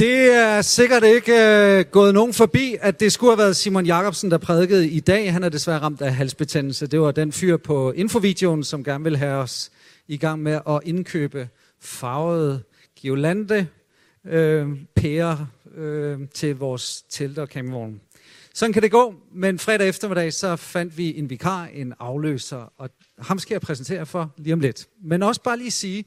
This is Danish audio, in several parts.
Det er sikkert ikke øh, gået nogen forbi, at det skulle have været Simon Jakobsen, der prædikede i dag. Han er desværre ramt af halsbetændelse. Det var den fyr på infovideoen, som gerne vil have os i gang med at indkøbe farvede Giolante øh, pærer øh, til vores telt og campingvogn. Sådan kan det gå, men fredag eftermiddag så fandt vi en vikar, en afløser, og ham skal jeg præsentere for lige om lidt. Men også bare lige sige,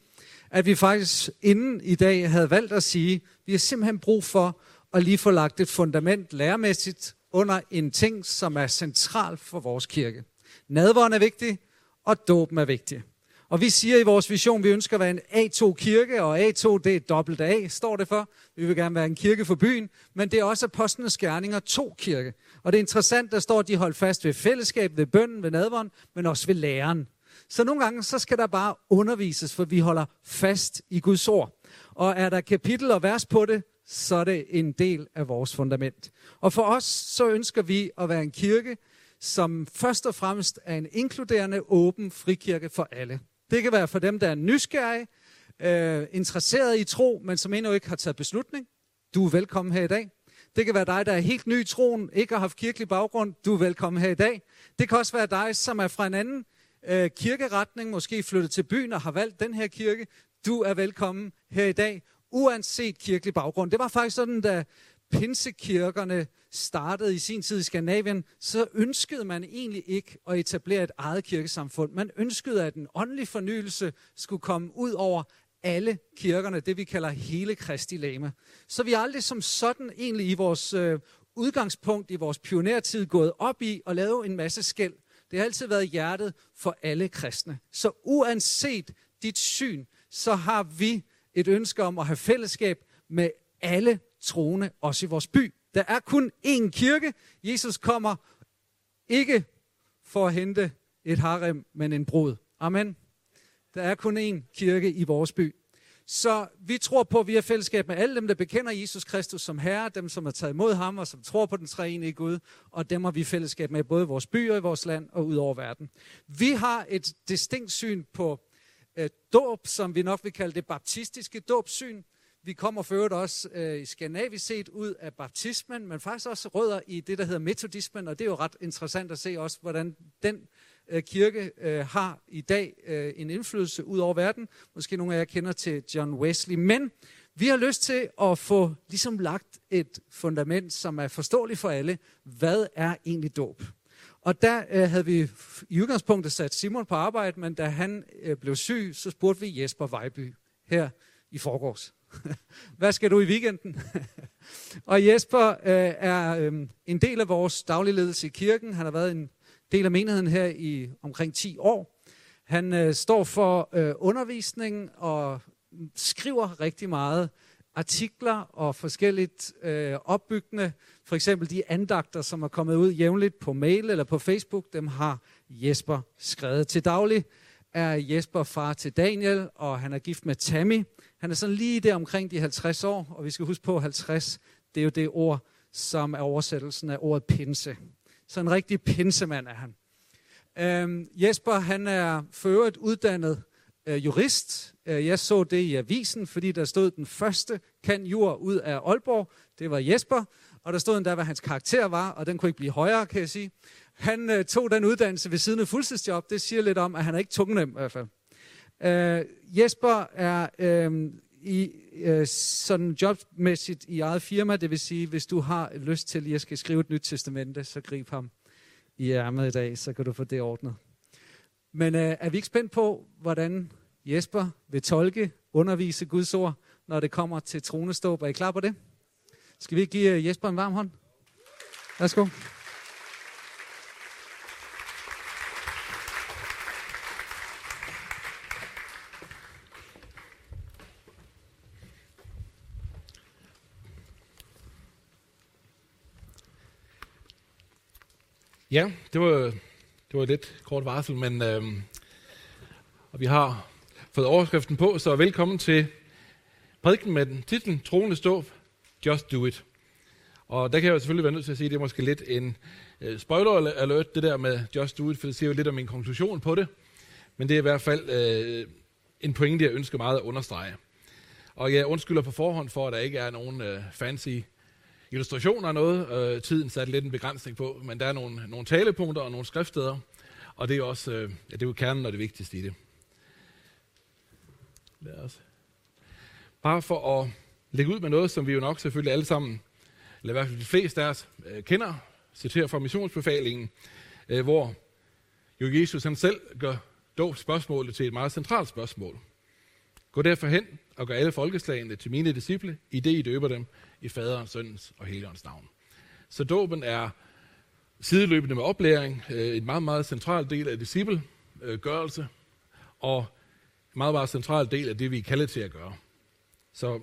at vi faktisk inden i dag havde valgt at sige, at vi har simpelthen brug for at lige få lagt et fundament læremæssigt under en ting, som er central for vores kirke. Nadvåren er vigtig, og dåben er vigtig. Og vi siger i vores vision, at vi ønsker at være en A2-kirke, og A2 det er dobbelt A, står det for. Vi vil gerne være en kirke for byen, men det er også apostlenes gerninger 2-kirke. Og det er interessant, der står, at de holder fast ved fællesskab, ved bønden, ved nadvåren, men også ved læren. Så nogle gange, så skal der bare undervises, for vi holder fast i Guds ord. Og er der kapitel og vers på det, så er det en del af vores fundament. Og for os, så ønsker vi at være en kirke, som først og fremmest er en inkluderende, åben frikirke for alle. Det kan være for dem, der er nysgerrige, øh, interesseret i tro, men som endnu ikke har taget beslutning. Du er velkommen her i dag. Det kan være dig, der er helt ny i troen, ikke har haft kirkelig baggrund. Du er velkommen her i dag. Det kan også være dig, som er fra en anden øh, kirkeretning, måske flyttet til byen og har valgt den her kirke. Du er velkommen her i dag, uanset kirkelig baggrund. Det var faktisk sådan, da pinsekirkerne startede i sin tid i Skandinavien, så ønskede man egentlig ikke at etablere et eget kirkesamfund. Man ønskede, at en åndelig fornyelse skulle komme ud over alle kirkerne, det vi kalder hele Kristi lame. Så vi er aldrig som sådan egentlig i vores øh, udgangspunkt, i vores pionertid, gået op i at lave en masse skæld. Det har altid været hjertet for alle kristne. Så uanset dit syn, så har vi et ønske om at have fællesskab med alle troende, også i vores by. Der er kun én kirke. Jesus kommer ikke for at hente et harem, men en brud. Amen. Der er kun én kirke i vores by. Så vi tror på, at vi har fællesskab med alle dem, der bekender Jesus Kristus som Herre, dem, som har taget imod ham og som tror på den treenige Gud, og dem har vi fællesskab med både i vores byer, i vores land og ud over verden. Vi har et distinkt syn på øh, dåb, som vi nok vil kalde det baptistiske dåbsyn. Vi kommer for øvrigt også øh, i skandinavisk set ud af baptismen, men faktisk også rødder i det, der hedder metodismen, og det er jo ret interessant at se også, hvordan den øh, kirke øh, har i dag øh, en indflydelse ud over verden. Måske nogle af jer kender til John Wesley, men vi har lyst til at få ligesom lagt et fundament, som er forståeligt for alle. Hvad er egentlig dåb? Og der øh, havde vi i udgangspunktet sat Simon på arbejde, men da han øh, blev syg, så spurgte vi Jesper Vejby her i forgårs. Hvad skal du i weekenden? og Jesper øh, er øh, en del af vores daglige ledelse i kirken. Han har været en del af menigheden her i omkring 10 år. Han øh, står for øh, undervisning og skriver rigtig meget artikler og forskelligt øh, opbyggende. For eksempel de andagter, som er kommet ud jævnligt på mail eller på Facebook, dem har Jesper skrevet til daglig. Er Jesper far til Daniel, og han er gift med Tammy. Han er sådan lige der omkring de 50 år, og vi skal huske på 50, det er jo det ord, som er oversættelsen af ordet pinse. Så en rigtig pinsemand er han. Øhm, Jesper, han er for uddannet øh, jurist. Øh, jeg så det i avisen, fordi der stod den første kan jur ud af Aalborg. Det var Jesper, og der stod endda, hvad hans karakter var, og den kunne ikke blive højere, kan jeg sige. Han øh, tog den uddannelse ved siden af fuldtidsjob. Det siger lidt om, at han er ikke tungnem i hvert fald. Øh, Jesper er øh, i øh, sådan jobmæssigt i eget firma, det vil sige, hvis du har lyst til, at jeg skal skrive et nyt testamente, så grib ham i ærmet i dag, så kan du få det ordnet. Men øh, er vi ikke spændt på, hvordan Jesper vil tolke, undervise Guds ord, når det kommer til troneståb? Er I klar på det? Skal vi give øh, Jesper en varm hånd? Værsgo. Ja, det var, det var lidt kort varsel, men øh, og vi har fået overskriften på, så velkommen til prædiken med den titlen Troende stå, Just Do It. Og der kan jeg jo selvfølgelig være nødt til at sige, at det er måske lidt en øh, spoiler alert, det der med Just Do It, for det siger jo lidt om min konklusion på det. Men det er i hvert fald øh, en pointe, jeg ønsker meget at understrege. Og jeg undskylder på forhånd for, at der ikke er nogen øh, fancy illustrationer og noget. Øh, tiden satte lidt en begrænsning på, men der er nogle, nogle talepunkter og nogle skriftsteder, og det er også øh, ja, det er jo kernen og det vigtigste i det. Lad os. Bare for at lægge ud med noget, som vi jo nok selvfølgelig alle sammen, eller i hvert fald de fleste af os, øh, kender, citerer fra missionsbefalingen, øh, hvor jo Jesus han selv gør dåbspørgsmålet til et meget centralt spørgsmål. Gå derfor hen og gør alle folkeslagene til mine disciple, i det I døber dem i faderens, søndens og heligåndens navn. Så dåben er sideløbende med oplæring, øh, en meget, meget central del af disciplegørelse, og en meget, meget central del af det, vi er kaldet til at gøre. Så,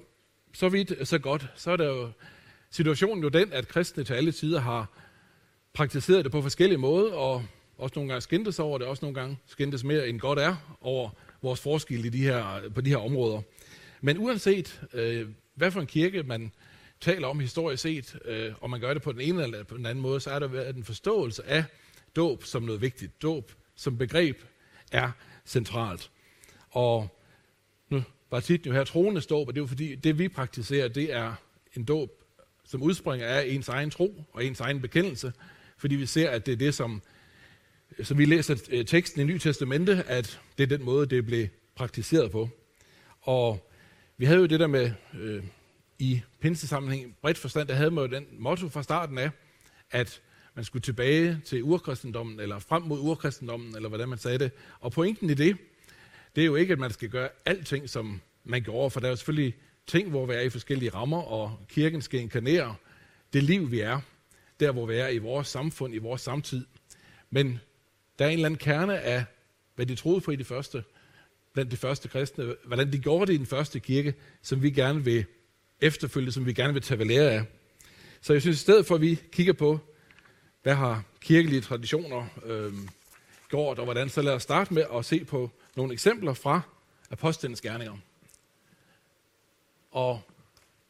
så vidt, så godt. Så er der jo situationen jo den, at kristne til alle tider har praktiseret det på forskellige måder, og også nogle gange skændtes over det, også nogle gange skændtes mere end godt er over vores forskel i de her, på de her områder. Men uanset øh, hvad for en kirke man taler om historisk set, øh, og man gør det på den ene eller på den anden måde, så er der været en forståelse af dåb som noget vigtigt. Dåb som begreb er centralt. Og nu var titlen jo her troende dåb, og det er jo fordi, det vi praktiserer, det er en dåb, som udspringer af ens egen tro og ens egen bekendelse, fordi vi ser, at det er det, som, som vi læser øh, teksten i Nye Testamente, at det er den måde, det blev praktiseret på. Og vi havde jo det der med, øh, i pinsesammenhæng, bredt forstand, der havde man jo den motto fra starten af, at man skulle tilbage til urkristendommen, eller frem mod urkristendommen, eller hvordan man sagde det. Og pointen i det, det er jo ikke, at man skal gøre alting, som man gjorde, for der er jo selvfølgelig ting, hvor vi er i forskellige rammer, og kirken skal inkarnere det liv, vi er, der hvor vi er i vores samfund, i vores samtid. Men der er en eller anden kerne af, hvad de troede på i de første, blandt de første kristne, hvordan de gjorde det i den første kirke, som vi gerne vil efterfølge, som vi gerne vil tage ved lære af. Så jeg synes, i stedet for at vi kigger på, hvad har kirkelige traditioner øh, gjort, og hvordan, så lad os starte med at se på nogle eksempler fra apostlenes gerninger. Og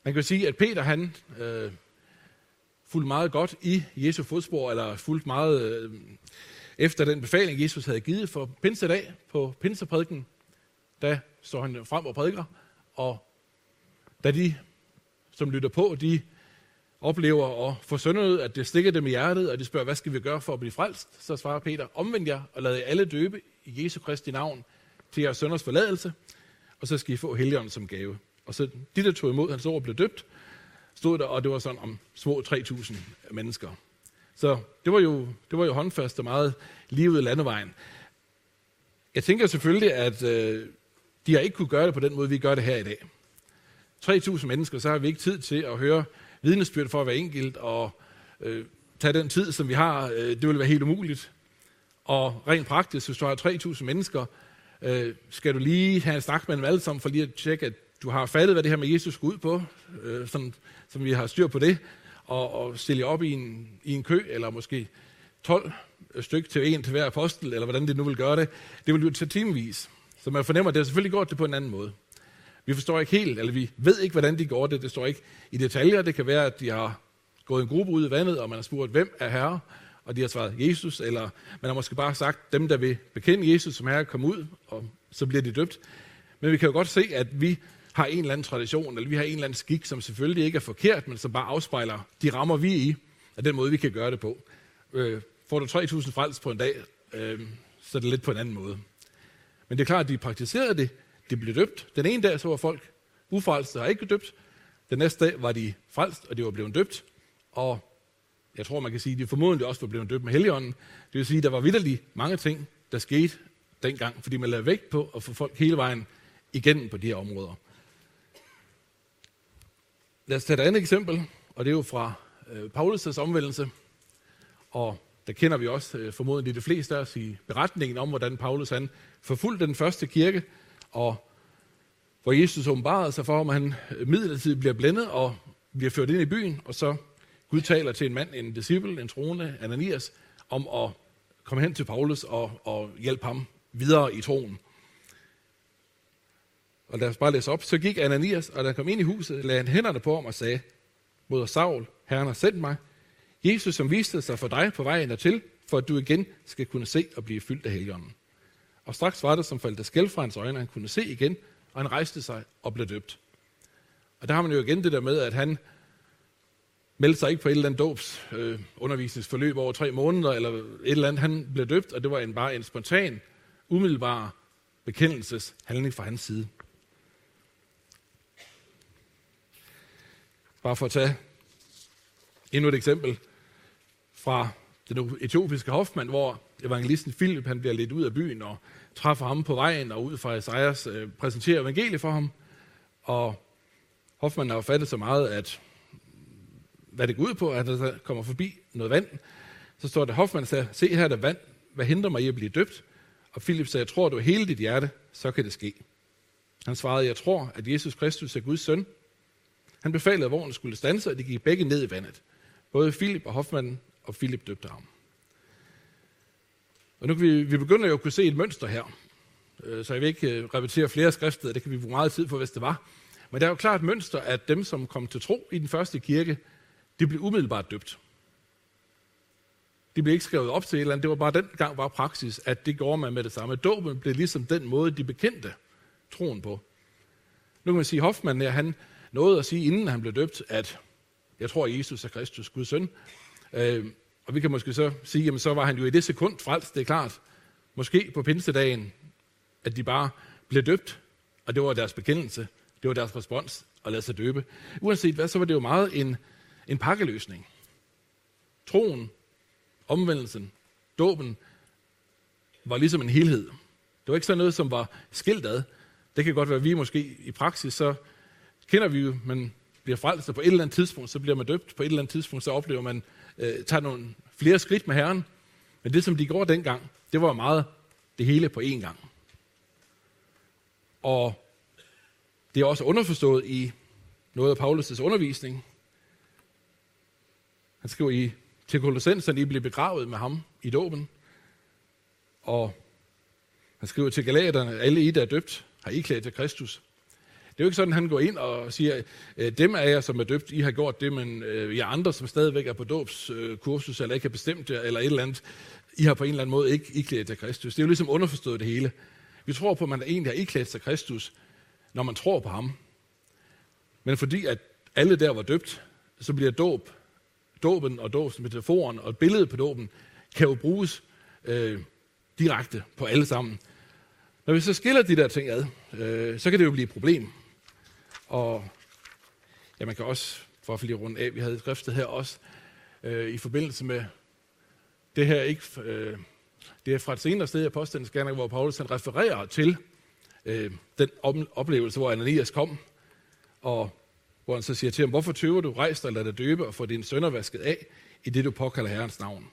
man kan sige, at Peter han øh, fulgte meget godt i Jesu fodspor, eller fulgte meget øh, efter den befaling, Jesus havde givet for pinsedag på pinseprædiken. Der står han frem og prædiker, og da de, som lytter på, de oplever og får søndet, at det stikker dem i hjertet, og de spørger, hvad skal vi gøre for at blive frelst? Så svarer Peter, omvend jer og lad jer alle døbe i Jesu Kristi navn til jeres sønders forladelse, og så skal I få helligånden som gave. Og så de, der tog imod hans ord, blev døbt, stod der, og det var sådan om små 3.000 mennesker. Så det var jo, det var jo håndfast og meget livet landevejen. Jeg tænker selvfølgelig, at øh, de har ikke kunne gøre det på den måde, vi gør det her i dag. 3.000 mennesker, så har vi ikke tid til at høre vidnesbyrd for at være enkelt og øh, tage den tid, som vi har. Øh, det vil være helt umuligt. Og rent praktisk, hvis du har 3.000 mennesker, øh, skal du lige have en snak med dem alle sammen, for lige at tjekke, at du har fattet, hvad det her med Jesus går ud på, øh, sådan, som vi har styr på det, og, og stille op i en, i en kø, eller måske 12 styk til en til hver apostel, eller hvordan det nu vil gøre det. Det vil jo tage timevis. Så man fornemmer, at det har selvfølgelig gjort det på en anden måde. Vi forstår ikke helt, eller vi ved ikke, hvordan de gjorde det. Det står ikke i detaljer. Det kan være, at de har gået en gruppe ud i vandet, og man har spurgt, hvem er herre? Og de har svaret Jesus, eller man har måske bare sagt, dem der vil bekende Jesus som herre, kom ud, og så bliver de døbt. Men vi kan jo godt se, at vi har en eller anden tradition, eller vi har en eller anden skik, som selvfølgelig ikke er forkert, men som bare afspejler de rammer, vi er i, af den måde, vi kan gøre det på. Øh, får du 3.000 frels på en dag, øh, så er det lidt på en anden måde. Men det er klart, at de praktiserede det, de blev døbt. Den ene dag så var folk ufrelste og ikke døbt. Den næste dag var de frelst, og de var blevet døbt. Og jeg tror, man kan sige, at de formodentlig også var blevet døbt med heligånden. Det vil sige, at der var vidderligt mange ting, der skete dengang, fordi man lavede vægt på at få folk hele vejen igennem på de her områder. Lad os tage et andet eksempel, og det er jo fra øh, Paulus' omvendelse. Og der kender vi også øh, formodentlig de fleste af os i beretningen om, hvordan Paulus han forfulgte den første kirke, og hvor Jesus åbenbarede sig for, om han øh, midlertidigt bliver blændet og bliver ført ind i byen, og så Gud taler til en mand, en disciple, en troende, Ananias, om at komme hen til Paulus og, og hjælpe ham videre i troen. Og lad os bare læse op. Så gik Ananias, og da han kom ind i huset, lagde han hænderne på ham og sagde, Moder Saul, Herren har sendt mig. Jesus, som viste sig for dig på vejen dertil, for at du igen skal kunne se og blive fyldt af helgenen. Og straks var det, som faldt skæld fra hans øjne, han kunne se igen, og han rejste sig og blev døbt. Og der har man jo igen det der med, at han meldte sig ikke på et eller andet dobs øh, undervisningsforløb over tre måneder, eller et eller andet. Han blev døbt, og det var en, bare en spontan, umiddelbar bekendelseshandling fra hans side. Bare for at tage endnu et eksempel fra den etiopiske hofmand, hvor evangelisten Philip han bliver lidt ud af byen og træffer ham på vejen og ud fra Esajas øh, præsenterer evangeliet for ham. Og hofmanden har jo fattet så meget, at hvad det går ud på, at der kommer forbi noget vand. Så står der, Hoffmann sagde, se her er der vand, hvad hindrer mig i at blive døbt? Og Philip sagde, jeg tror du hele dit hjerte, så kan det ske. Han svarede, jeg tror, at Jesus Kristus er Guds søn. Han befalede, at vognen skulle stanse, og de gik begge ned i vandet. Både Philip og Hoffmann og Philip døbte ham. Og nu kan vi, vi begynder jo at kunne se et mønster her. Øh, så jeg vil ikke øh, repetere flere skrifter, det kan vi bruge meget tid på, hvis det var. Men der er jo klart et mønster, at dem, som kom til tro i den første kirke, de blev umiddelbart døbt. De blev ikke skrevet op til et eller andet. Det var bare den gang var praksis, at det gjorde man med det samme. Dåben blev ligesom den måde, de bekendte troen på. Nu kan man sige, at Hoffmann han nåede at sige, inden han blev døbt, at jeg tror, at Jesus er Kristus, Guds søn. Øh, og vi kan måske så sige, jamen så var han jo i det sekund frelst, det er klart. Måske på pinsedagen, at de bare blev døbt, og det var deres bekendelse, det var deres respons at lade sig døbe. Uanset hvad, så var det jo meget en, en pakkeløsning. Troen, omvendelsen, dåben, var ligesom en helhed. Det var ikke sådan noget, som var skilt ad. Det kan godt være, at vi måske i praksis, så kender vi jo, man bliver frelst, og på et eller andet tidspunkt, så bliver man døbt. På et eller andet tidspunkt, så oplever man, øh, tager nogle flere skridt med Herren. Men det, som de gjorde dengang, det var meget det hele på én gang. Og det er også underforstået i noget af Paulus' undervisning. Han skriver i til Kolossenserne, I blev begravet med ham i dåben. Og han skriver til Galaterne, alle I, der er døbt, har I klædt til Kristus. Det er jo ikke sådan, at han går ind og siger, øh, dem af jer, som er døbt, I har gjort det, men øh, andre, som stadigvæk er på dåbskursus, øh, eller ikke har bestemt det, eller et eller andet, I har på en eller anden måde ikke iklædt til Kristus. Det er jo ligesom underforstået det hele. Vi tror på, at man egentlig har iklædt sig Kristus, når man tror på ham. Men fordi at alle der var døbt, så bliver dåb, dåben og dåbsmetaforen og billedet på dåben, kan jo bruges øh, direkte på alle sammen. Når vi så skiller de der ting ad, øh, så kan det jo blive et problem. Og ja, man kan også, for at lige rundt af, vi havde skriftet her også, øh, i forbindelse med det her, ikke, øh, det er fra et senere sted i Apostlenes Gerning, hvor Paulus han refererer til øh, den oplevelse, hvor Ananias kom, og hvor han så siger til ham, hvorfor tøver du, rejst og lad dig døbe og få dine sønner vasket af, i det du påkalder Herrens navn.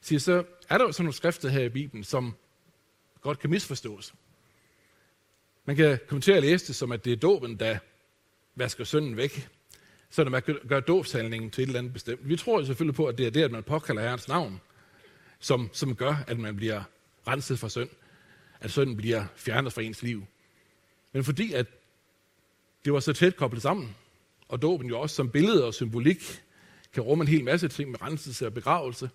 Siger så, er der jo sådan nogle skrifter her i Bibelen, som godt kan misforstås. Man kan komme til at læse det som, at det er dåben, der vasker synden væk, så man gør dåbshandlingen til et eller andet bestemt. Vi tror selvfølgelig på, at det er det, at man påkalder Herrens navn, som, som gør, at man bliver renset fra synd, at synden bliver fjernet fra ens liv. Men fordi at det var så tæt koblet sammen, og dåben jo også som billede og symbolik kan rumme en hel masse ting med renselse og begravelse,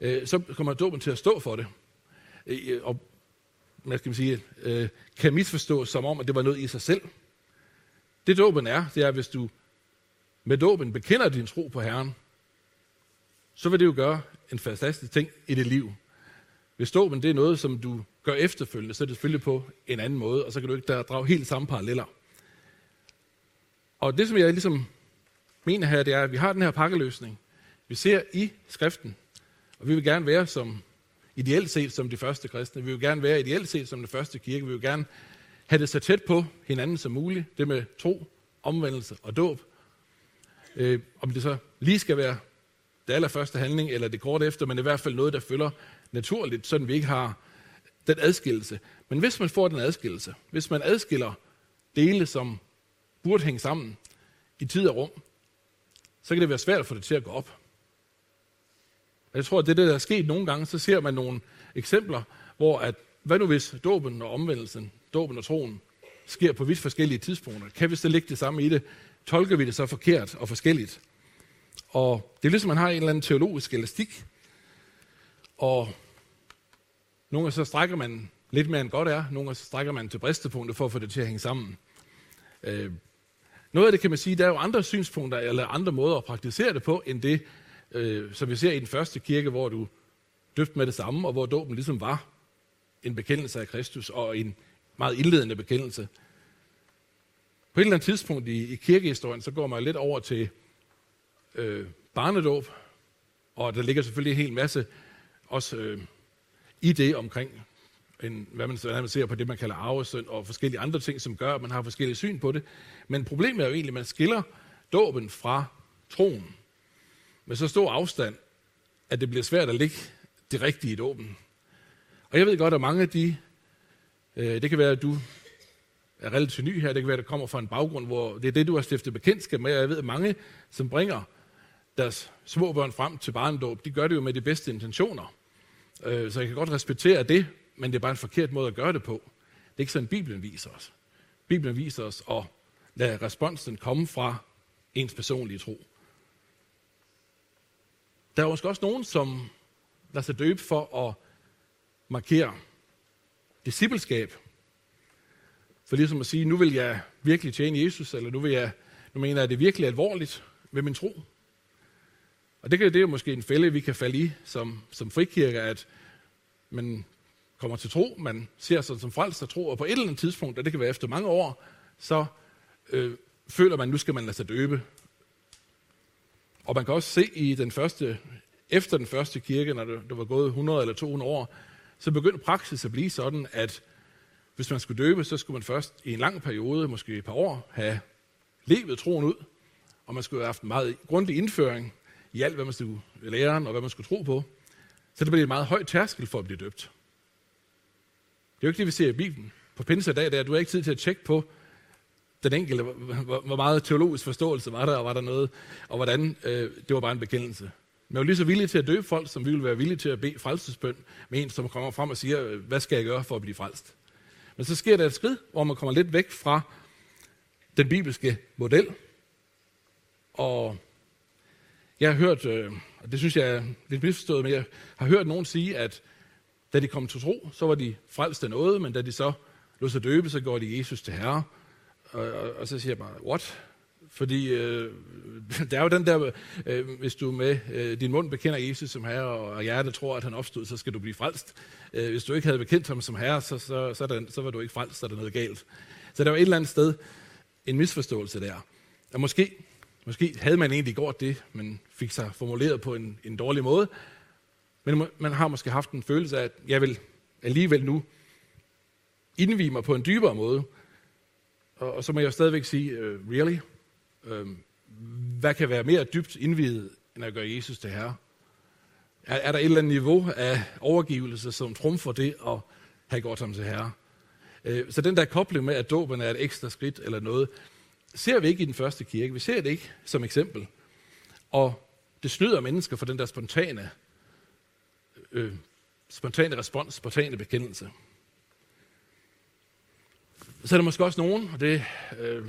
øh, så kommer dåben til at stå for det. Øh, og man skal sige, øh, kan misforstås som om, at det var noget i sig selv. Det dåben er, det er, hvis du med dåben bekender din tro på Herren, så vil det jo gøre en fantastisk ting i dit liv. Hvis dåben det er noget, som du gør efterfølgende, så er det selvfølgelig på en anden måde, og så kan du ikke der drage helt samme paralleller. Og det, som jeg ligesom mener her, det er, at vi har den her pakkeløsning. Vi ser i skriften, og vi vil gerne være som ideelt set som de første kristne. Vi vil gerne være ideelt set som den første kirke. Vi vil gerne have det så tæt på hinanden som muligt. Det med tro, omvendelse og dåb. Øh, om det så lige skal være det allerførste handling, eller det kort efter, men i hvert fald noget, der følger naturligt, sådan vi ikke har den adskillelse. Men hvis man får den adskillelse, hvis man adskiller dele, som burde hænge sammen i tid og rum, så kan det være svært at få det til at gå op. Jeg tror, at det, der er sket nogle gange, så ser man nogle eksempler, hvor at, hvad nu hvis dåben og omvendelsen, dåben og troen, sker på vidt forskellige tidspunkter? Kan vi så lægge det samme i det? Tolker vi det så forkert og forskelligt? Og det er ligesom, man har en eller anden teologisk elastik, og nogle gange så strækker man lidt mere end godt er, nogle gange så strækker man til bristepunktet for at få det til at hænge sammen. Øh, noget af det kan man sige, der er jo andre synspunkter eller andre måder at praktisere det på, end det, øh, som vi ser i den første kirke, hvor du døbte med det samme, og hvor dåben ligesom var en bekendelse af Kristus og en meget indledende bekendelse. På et eller andet tidspunkt i, i kirkehistorien, så går man lidt over til øh, barnedåb, og der ligger selvfølgelig en hel masse også øh, i det omkring, en, hvad, man, hvad man ser på det, man kalder arvesøn, og forskellige andre ting, som gør, at man har forskellige syn på det. Men problemet er jo egentlig, at man skiller dåben fra troen med så stor afstand, at det bliver svært at ligge det rigtige i dåben. Og jeg ved godt, at mange af de, øh, det kan være, at du er relativt ny her, det kan være, at det kommer fra en baggrund, hvor det er det, du har stiftet bekendtskab med, og jeg ved, at mange, som bringer deres små børn frem til barndåb, de gør det jo med de bedste intentioner. Øh, så jeg kan godt respektere det, men det er bare en forkert måde at gøre det på. Det er ikke sådan, Bibelen viser os. Bibelen viser os at lade responsen komme fra ens personlige tro. Der er måske også nogen, som lader sig døbe for at markere discipleskab. For ligesom at sige, nu vil jeg virkelig tjene Jesus, eller nu, vil jeg, nu mener jeg, at det er virkelig alvorligt med min tro. Og det, kan, det er måske en fælde, vi kan falde i som, som frikirke, at man kommer til tro, man ser sig som frelst og tro, og på et eller andet tidspunkt, og det kan være efter mange år, så øh, føler man, nu skal man lade sig døbe. Og man kan også se i den første, efter den første kirke, når det, det var gået 100 eller 200 år, så begyndte praksis at blive sådan, at hvis man skulle døbe, så skulle man først i en lang periode, måske et par år, have levet troen ud, og man skulle have haft en meget grundig indføring i alt, hvad man skulle lære, og hvad man skulle tro på. Så det blev et meget højt tærskel for at blive døbt. Det er jo ikke det, vi ser i Bibelen. På pinsedag, der du har ikke tid til at tjekke på den enkelte, hvor, hvor meget teologisk forståelse var der, og var der noget, og hvordan øh, det var bare en bekendelse. Men jeg jo lige så villig til at døbe folk, som vi vil være villige til at bede frelsesbøn med en, som kommer frem og siger, hvad skal jeg gøre for at blive frelst? Men så sker der et skridt, hvor man kommer lidt væk fra den bibelske model. Og jeg har hørt, øh, og det synes jeg er lidt misforstået, men jeg har hørt nogen sige, at da de kom til tro, så var de frelst af noget, men da de så lå sig døbe, så går de Jesus til herre. Og, og, og så siger jeg bare, what? Fordi øh, der er jo den der, øh, hvis du med øh, din mund bekender Jesus som herre, og hjertet tror, at han opstod, så skal du blive frelst. Øh, hvis du ikke havde bekendt ham som herre, så, så, så, der, så var du ikke frelst, så er der noget galt. Så der var et eller andet sted en misforståelse der. Og måske, måske havde man egentlig gjort det, men fik sig formuleret på en, en dårlig måde. Men man har måske haft en følelse af, at jeg vil alligevel nu indvige mig på en dybere måde. Og, og så må jeg stadigvæk sige, uh, really? Uh, hvad kan være mere dybt indvidet, end at gøre Jesus til herre? Er, er der et eller andet niveau af overgivelse, som trumfer det at have gjort ham til herre? Uh, så den der kobling med, at dåben er et ekstra skridt eller noget, ser vi ikke i den første kirke. Vi ser det ikke som eksempel. Og det snyder mennesker for den der spontane øh, spontane respons, spontane bekendelse. Så er der måske også nogen, og det, øh,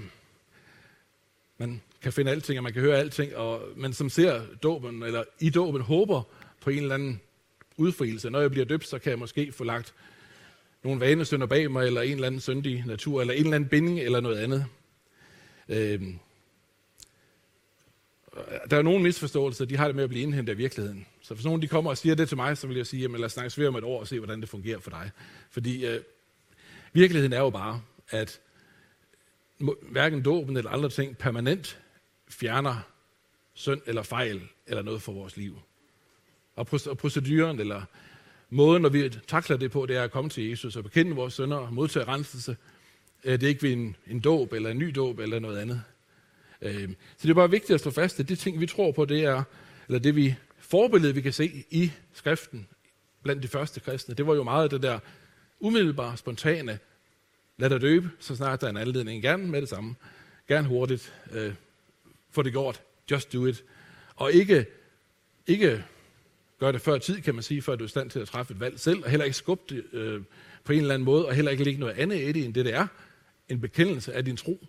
man kan finde alting, og man kan høre alting, og, men som ser dåben, eller i dåben håber på en eller anden udfrielse. Når jeg bliver døbt, så kan jeg måske få lagt nogle vanesynder bag mig, eller en eller anden syndig natur, eller en eller anden binding, eller noget andet. Øh, der er nogle misforståelser, de har det med at blive indhentet af virkeligheden. Så hvis nogen de kommer og siger det til mig, så vil jeg sige, jamen lad os snakke svært om et år og se, hvordan det fungerer for dig. Fordi øh, virkeligheden er jo bare, at hverken dåben eller andre ting permanent fjerner synd eller fejl eller noget for vores liv. Og proceduren eller måden, når vi takler det på, det er at komme til Jesus og bekende vores synder og modtage renselse. Øh, det er ikke ved en, en dåb eller en ny dåb eller noget andet. Øh, så det er bare vigtigt at slå fast, at de ting, vi tror på, det er, eller det vi forbillede, vi kan se i skriften blandt de første kristne, det var jo meget det der umiddelbare, spontane, lad dig døbe, så snart der er en anledning. Gerne med det samme. Gerne hurtigt. Øh, få det gjort. Just do it. Og ikke, ikke gør det før tid, kan man sige, før du er i stand til at træffe et valg selv, og heller ikke skubbe det øh, på en eller anden måde, og heller ikke lægge noget andet i det, end det, det er. En bekendelse af din tro.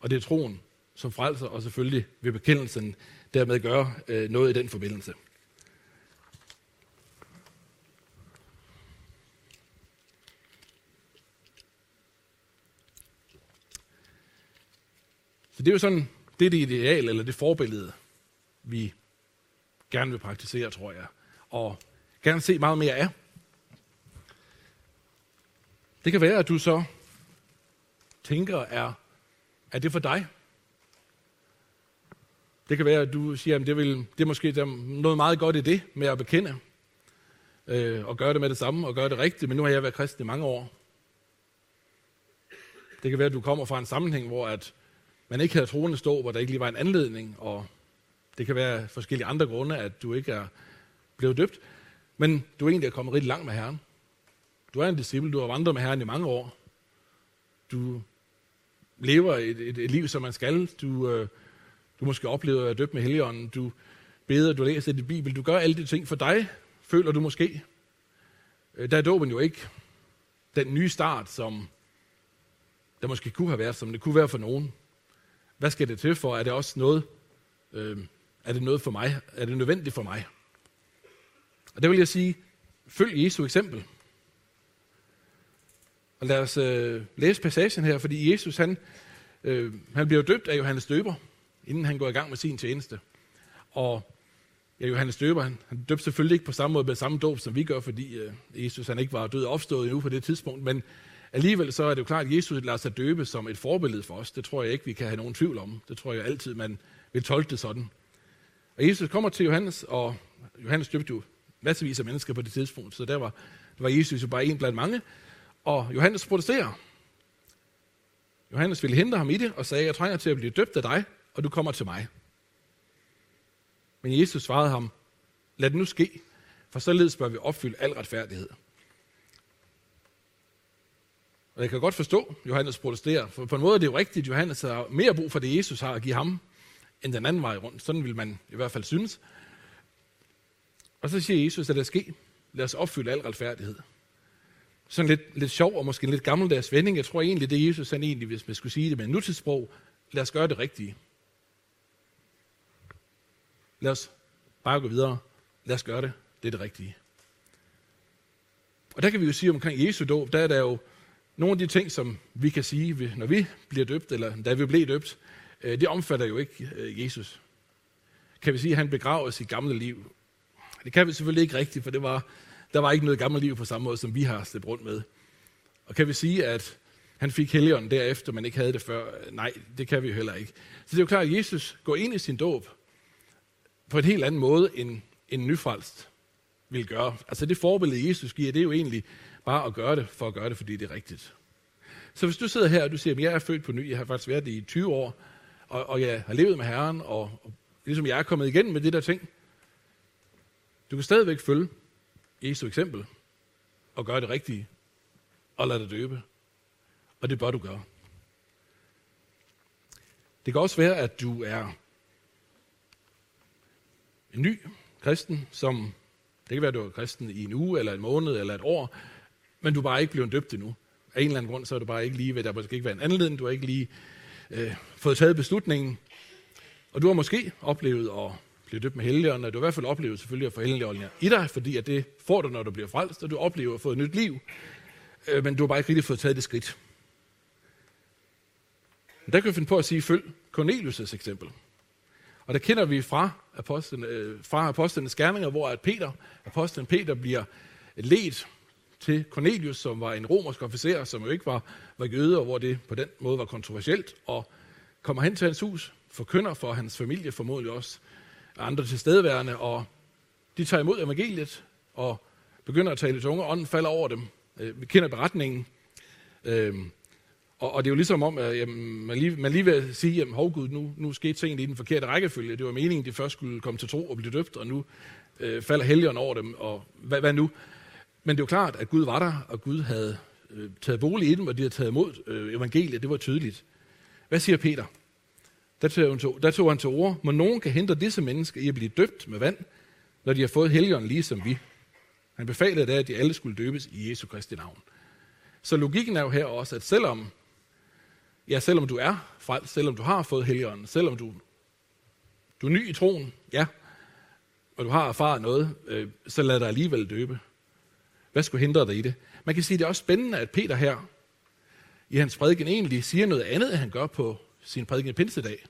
Og det er troen, som frelser, og selvfølgelig vil bekendelsen dermed gøre øh, noget i den forbindelse. Så det er jo sådan, det er det ideal, eller det forbillede, vi gerne vil praktisere, tror jeg. Og gerne se meget mere af. Det kan være, at du så tænker, er, er det for dig? Det kan være, at du siger, at det, vil, det er måske der er noget meget godt i det med at bekende, øh, og gøre det med det samme, og gøre det rigtigt, men nu har jeg været kristen i mange år. Det kan være, at du kommer fra en sammenhæng, hvor at man ikke havde troende stå, hvor der ikke lige var en anledning, og det kan være forskellige andre grunde, at du ikke er blevet døbt, men du egentlig er kommet rigtig langt med Herren. Du er en disciple, du har vandret med Herren i mange år. Du lever et, et, et liv, som man skal. Du, øh, du måske oplever at være døbt med Helligånden. Du beder, du læser dit Bibel. Du gør alle de ting for dig, føler du måske. Øh, der er dåben jo ikke den nye start, som der måske kunne have været, som det kunne være for nogen. Hvad skal det til for? Er det også noget, øh, er det noget for mig? Er det nødvendigt for mig? Og det vil jeg sige, følg Jesu eksempel. Og lad os øh, læse passagen her, fordi Jesus han, øh, han bliver døbt af Johannes Døber, inden han går i gang med sin tjeneste. Og ja, Johannes Døber, han, han døbte selvfølgelig ikke på samme måde med samme dåb, som vi gør, fordi øh, Jesus han ikke var død og opstået endnu på det tidspunkt, men alligevel så er det jo klart, at Jesus lader sig døbe som et forbillede for os. Det tror jeg ikke, vi kan have nogen tvivl om. Det tror jeg altid, man vil tolke det sådan. Og Jesus kommer til Johannes, og Johannes døbte jo masservis af mennesker på det tidspunkt, så der var, der var Jesus jo bare en blandt mange. Og Johannes protesterer. Johannes ville hindre ham i det og sagde, jeg trænger til at blive døbt af dig, og du kommer til mig. Men Jesus svarede ham, lad det nu ske, for således bør vi opfylde al retfærdighed. Og jeg kan godt forstå, Johannes protesterer, for på en måde er det jo rigtigt, at Johannes har mere brug for det, Jesus har at give ham, end den anden vej rundt. Sådan vil man i hvert fald synes. Og så siger Jesus, at det ske. Lad os opfylde al retfærdighed. Sådan lidt, lidt sjov og måske en lidt gammeldags vending. Jeg tror egentlig, det er Jesus han egentlig, hvis man skulle sige det med nutidssprog. Lad os gøre det rigtige. Lad os bare gå videre. Lad os gøre det. Det er det rigtige. Og der kan vi jo sige omkring Jesu dåb, der er der jo nogle af de ting, som vi kan sige, når vi bliver døbt, eller da vi bliver døbt, øh, det omfatter jo ikke øh, Jesus. Kan vi sige, at han begraver sit gamle liv? Det kan vi selvfølgelig ikke rigtigt, for det var, der var ikke noget gammelt liv på samme måde, som vi har slæbt rundt med. Og kan vi sige, at han fik helligånden derefter, men ikke havde det før? Nej, det kan vi jo heller ikke. Så det er jo klart, at Jesus går ind i sin dåb på en helt anden måde, end en nyfrelst vil gøre. Altså det forbillede, Jesus giver, det er jo egentlig bare at gøre det, for at gøre det, fordi det er rigtigt. Så hvis du sidder her, og du siger, at jeg er født på ny, jeg har faktisk været det i 20 år, og, og jeg har levet med Herren, og, og ligesom jeg er kommet igen med det der ting, du kan stadigvæk følge Jesu eksempel, og gøre det rigtige, og lade dig døbe. Og det bør du gøre. Det kan også være, at du er en ny kristen, som, det kan være, at du er kristen i en uge, eller en måned, eller et år, men du er bare ikke blevet døbt endnu. Af en eller anden grund, så er du bare ikke lige ved, der måske ikke være en anledning, du har ikke lige øh, fået taget beslutningen. Og du har måske oplevet at blive døbt med helligånden, og du har i hvert fald oplevet selvfølgelig at få helligånden i dig, fordi at det får du, når du bliver frelst, og du oplever at få et nyt liv. Øh, men du har bare ikke rigtig fået taget det skridt. Men der kan vi finde på at sige, følg Cornelius' eksempel. Og der kender vi fra, apostlen, øh, fra apostlenes gerninger, hvor at Peter, apostlen Peter bliver ledt til Cornelius, som var en romersk officer, som jo ikke var, var jøde, og hvor det på den måde var kontroversielt, og kommer hen til hans hus, forkynder for hans familie, formodentlig også andre tilstedeværende, og de tager imod evangeliet, og begynder at tale til unge, og ånden falder over dem. Øh, vi kender beretningen. Øhm, og, og det er jo ligesom om, at jamen, man, lige, man lige vil sige, at hov Gud, nu, nu skete tingene i den forkerte rækkefølge. Det var meningen, at de først skulle komme til tro og blive døbt, og nu øh, falder helgen over dem, og hvad, hvad nu? Men det er jo klart, at Gud var der, og Gud havde øh, taget bolig i dem, og de havde taget imod øh, evangeliet. Det var tydeligt. Hvad siger Peter? Der tog, han til, der tog han til ord, må nogen kan hindre disse mennesker i at blive døbt med vand, når de har fået helgen lige som vi. Han befalede da, at de alle skulle døbes i Jesu Kristi navn. Så logikken er jo her også, at selvom, ja, selvom du er frelst, selvom du har fået helgen, selvom du, du er ny i troen, ja, og du har erfaret noget, øh, så lad dig alligevel døbe. Hvad skulle hindre dig i det? Man kan sige, at det er også spændende, at Peter her i hans prædiken egentlig siger noget andet, end han gør på sin prædiken i Pinsedag.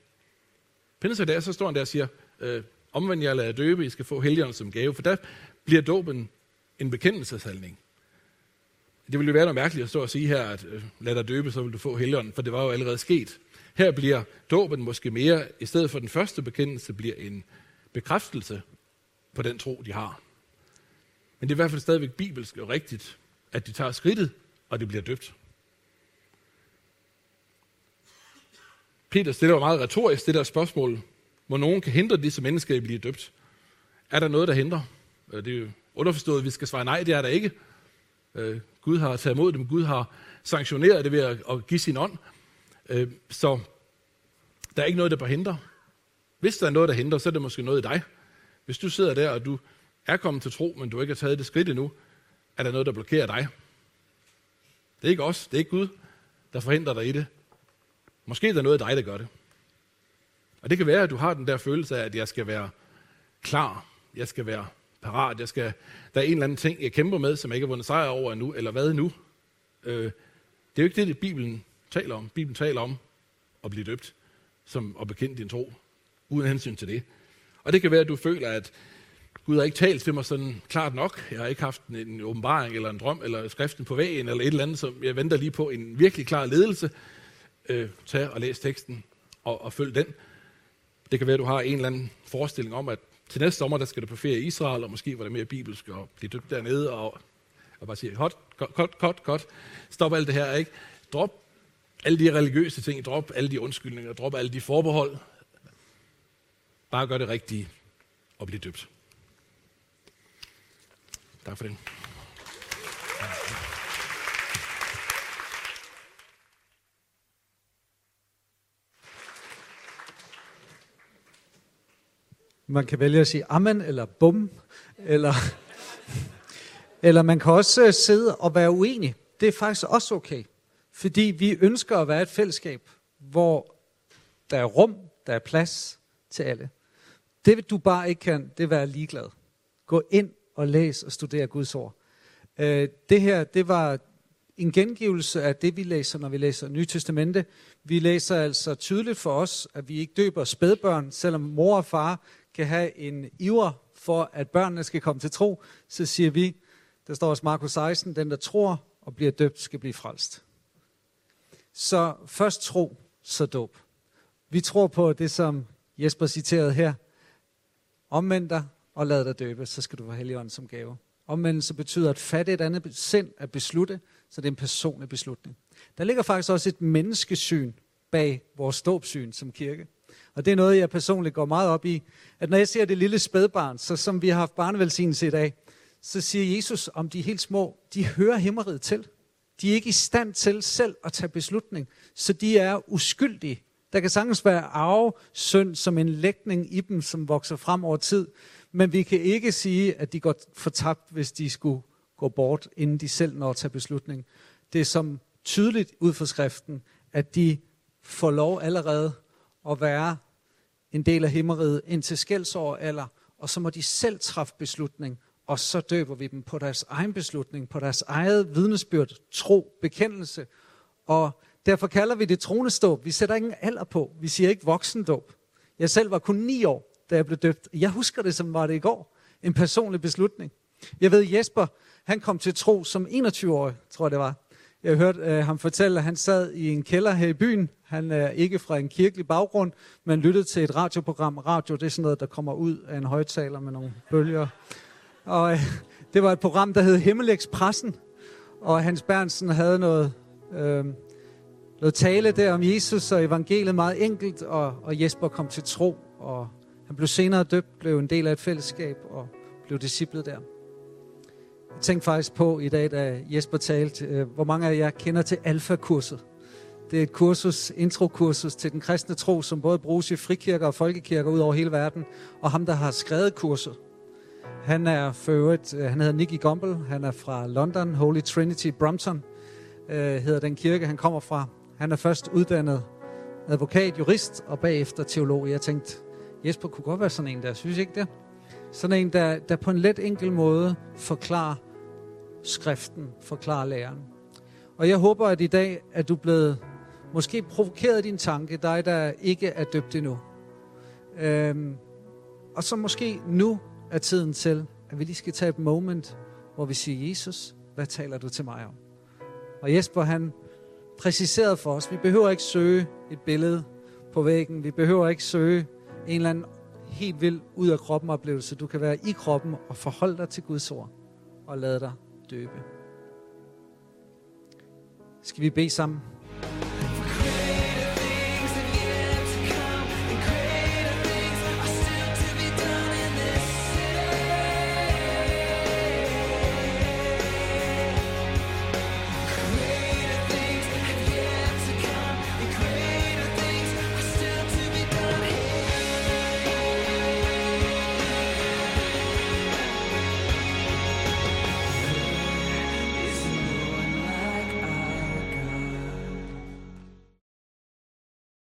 Pinsedag, så står han der og siger, øh, omvend jer, lad jer døbe, I skal få helgerne som gave, for der bliver dåben en bekendelseshandling. Det ville jo være noget mærkeligt at stå og sige her, at øh, lad dig døbe, så vil du få helgeren, for det var jo allerede sket. Her bliver dåben måske mere, i stedet for den første bekendelse, bliver en bekræftelse på den tro, de har. Men det er i hvert fald stadigvæk bibelsk og rigtigt, at de tager skridtet, og det bliver døbt. Peter stiller jo meget retorisk det der spørgsmål, hvor nogen kan hindre disse mennesker i at blive døbt. Er der noget, der hindrer? Øh, det er jo underforstået, at vi skal svare nej, det er der ikke. Øh, Gud har taget imod dem, Gud har sanktioneret det ved at give sin ånd. Øh, så der er ikke noget, der bør hindre. Hvis der er noget, der hindrer, så er det måske noget i dig. Hvis du sidder der, og du er kommet til tro, men du ikke har taget det skridt endnu, er der noget, der blokerer dig. Det er ikke os, det er ikke Gud, der forhindrer dig i det. Måske er der noget af dig, der gør det. Og det kan være, at du har den der følelse af, at jeg skal være klar, jeg skal være parat, jeg skal, der er en eller anden ting, jeg kæmper med, som jeg ikke har vundet sejr over endnu, eller hvad nu? Øh, det er jo ikke det, det Bibelen taler om. Bibelen taler om at blive døbt, som at bekende din tro, uden hensyn til det. Og det kan være, at du føler, at Gud har ikke talt til mig sådan klart nok. Jeg har ikke haft en, en åbenbaring eller en drøm eller skriften på væggen eller et eller andet, som jeg venter lige på en virkelig klar ledelse. Øh, tag og læs teksten og, og følg den. Det kan være, at du har en eller anden forestilling om, at til næste sommer, der skal du på ferie i Israel, og måske var det mere bibelsk og blive døbt dernede, og, og bare sige, hot, godt, godt, godt. Stop alt det her, ikke? Drop alle de religiøse ting, drop alle de undskyldninger, drop alle de forbehold. Bare gør det rigtige og blive døbt. Tak for det. Man kan vælge at sige amen eller bum, eller, eller man kan også øh, sidde og være uenig. Det er faktisk også okay, fordi vi ønsker at være et fællesskab, hvor der er rum, der er plads til alle. Det du bare ikke kan, det er være ligeglad. Gå ind og læs og studer Guds ord. Øh, det her, det var en gengivelse af det, vi læser, når vi læser Nye Testamente. Vi læser altså tydeligt for os, at vi ikke døber spædbørn, selvom mor og far kan have en iver for, at børnene skal komme til tro, så siger vi, der står også Markus 16, den der tror og bliver døbt, skal blive frelst. Så først tro, så dåb. Vi tror på det, som Jesper citerede her. Omvend dig og lad dig døbe, så skal du få Helligånden som gave. Omvendelse betyder at fatte et andet sind at beslutte, så det er en personlig beslutning. Der ligger faktisk også et menneskesyn bag vores dåbsyn som kirke. Og det er noget, jeg personligt går meget op i, at når jeg ser det lille spædbarn, så som vi har haft barnevelsignelse i dag, så siger Jesus om de helt små, de hører himmeriget til. De er ikke i stand til selv at tage beslutning, så de er uskyldige. Der kan sagtens være arve synd som en lægning i dem, som vokser frem over tid. Men vi kan ikke sige, at de går fortabt, hvis de skulle gå bort, inden de selv når at tage beslutning. Det er som tydeligt ud fra skriften, at de får lov allerede at være en del af himmeriget indtil skældsår eller, og så må de selv træffe beslutning, og så døber vi dem på deres egen beslutning, på deres eget vidnesbyrd, tro, bekendelse. Og derfor kalder vi det troneståb. Vi sætter ingen alder på. Vi siger ikke voksendåb. Jeg selv var kun ni år, da jeg blev døbt. Jeg husker det, som var det i går. En personlig beslutning. Jeg ved, Jesper, han kom til tro som 21-årig, tror jeg det var. Jeg hørte øh, ham fortælle, at han sad i en kælder her i byen. Han er ikke fra en kirkelig baggrund, men lyttede til et radioprogram. Radio, det er sådan noget, der kommer ud af en højtaler med nogle bølger. Og øh, det var et program, der hed Himmelexpressen. Og Hans Bernsen havde noget, øh, noget tale der om Jesus og evangeliet meget enkelt. Og, og Jesper kom til tro, og han blev senere døbt, blev en del af et fællesskab og blev disciplet der. Jeg tænkte faktisk på i dag, da Jesper talte, øh, hvor mange af jer kender til Alfa-kurset. Det er et kursus, introkursus til den kristne tro, som både bruges i frikirker og folkekirker ud over hele verden. Og ham, der har skrevet kurset, han er for øvrigt, øh, han hedder Nicky Gumbel, han er fra London, Holy Trinity Brompton, øh, hedder den kirke, han kommer fra. Han er først uddannet advokat, jurist og bagefter teolog. Jeg tænkte, Jesper kunne godt være sådan en der, synes I ikke det? Sådan en, der, der på en let enkel måde forklarer skriften, forklarer læren. Og jeg håber, at i dag at du blevet måske provokeret din tanke, dig der ikke er døbt endnu. Øhm, og så måske nu er tiden til, at vi lige skal tage et moment, hvor vi siger, Jesus, hvad taler du til mig om? Og Jesper han præciserede for os, vi behøver ikke søge et billede på væggen, vi behøver ikke søge en eller anden helt vild ud af kroppen oplevelse. Du kan være i kroppen og forholde dig til Guds ord og lade dig døbe. Skal vi bede sammen?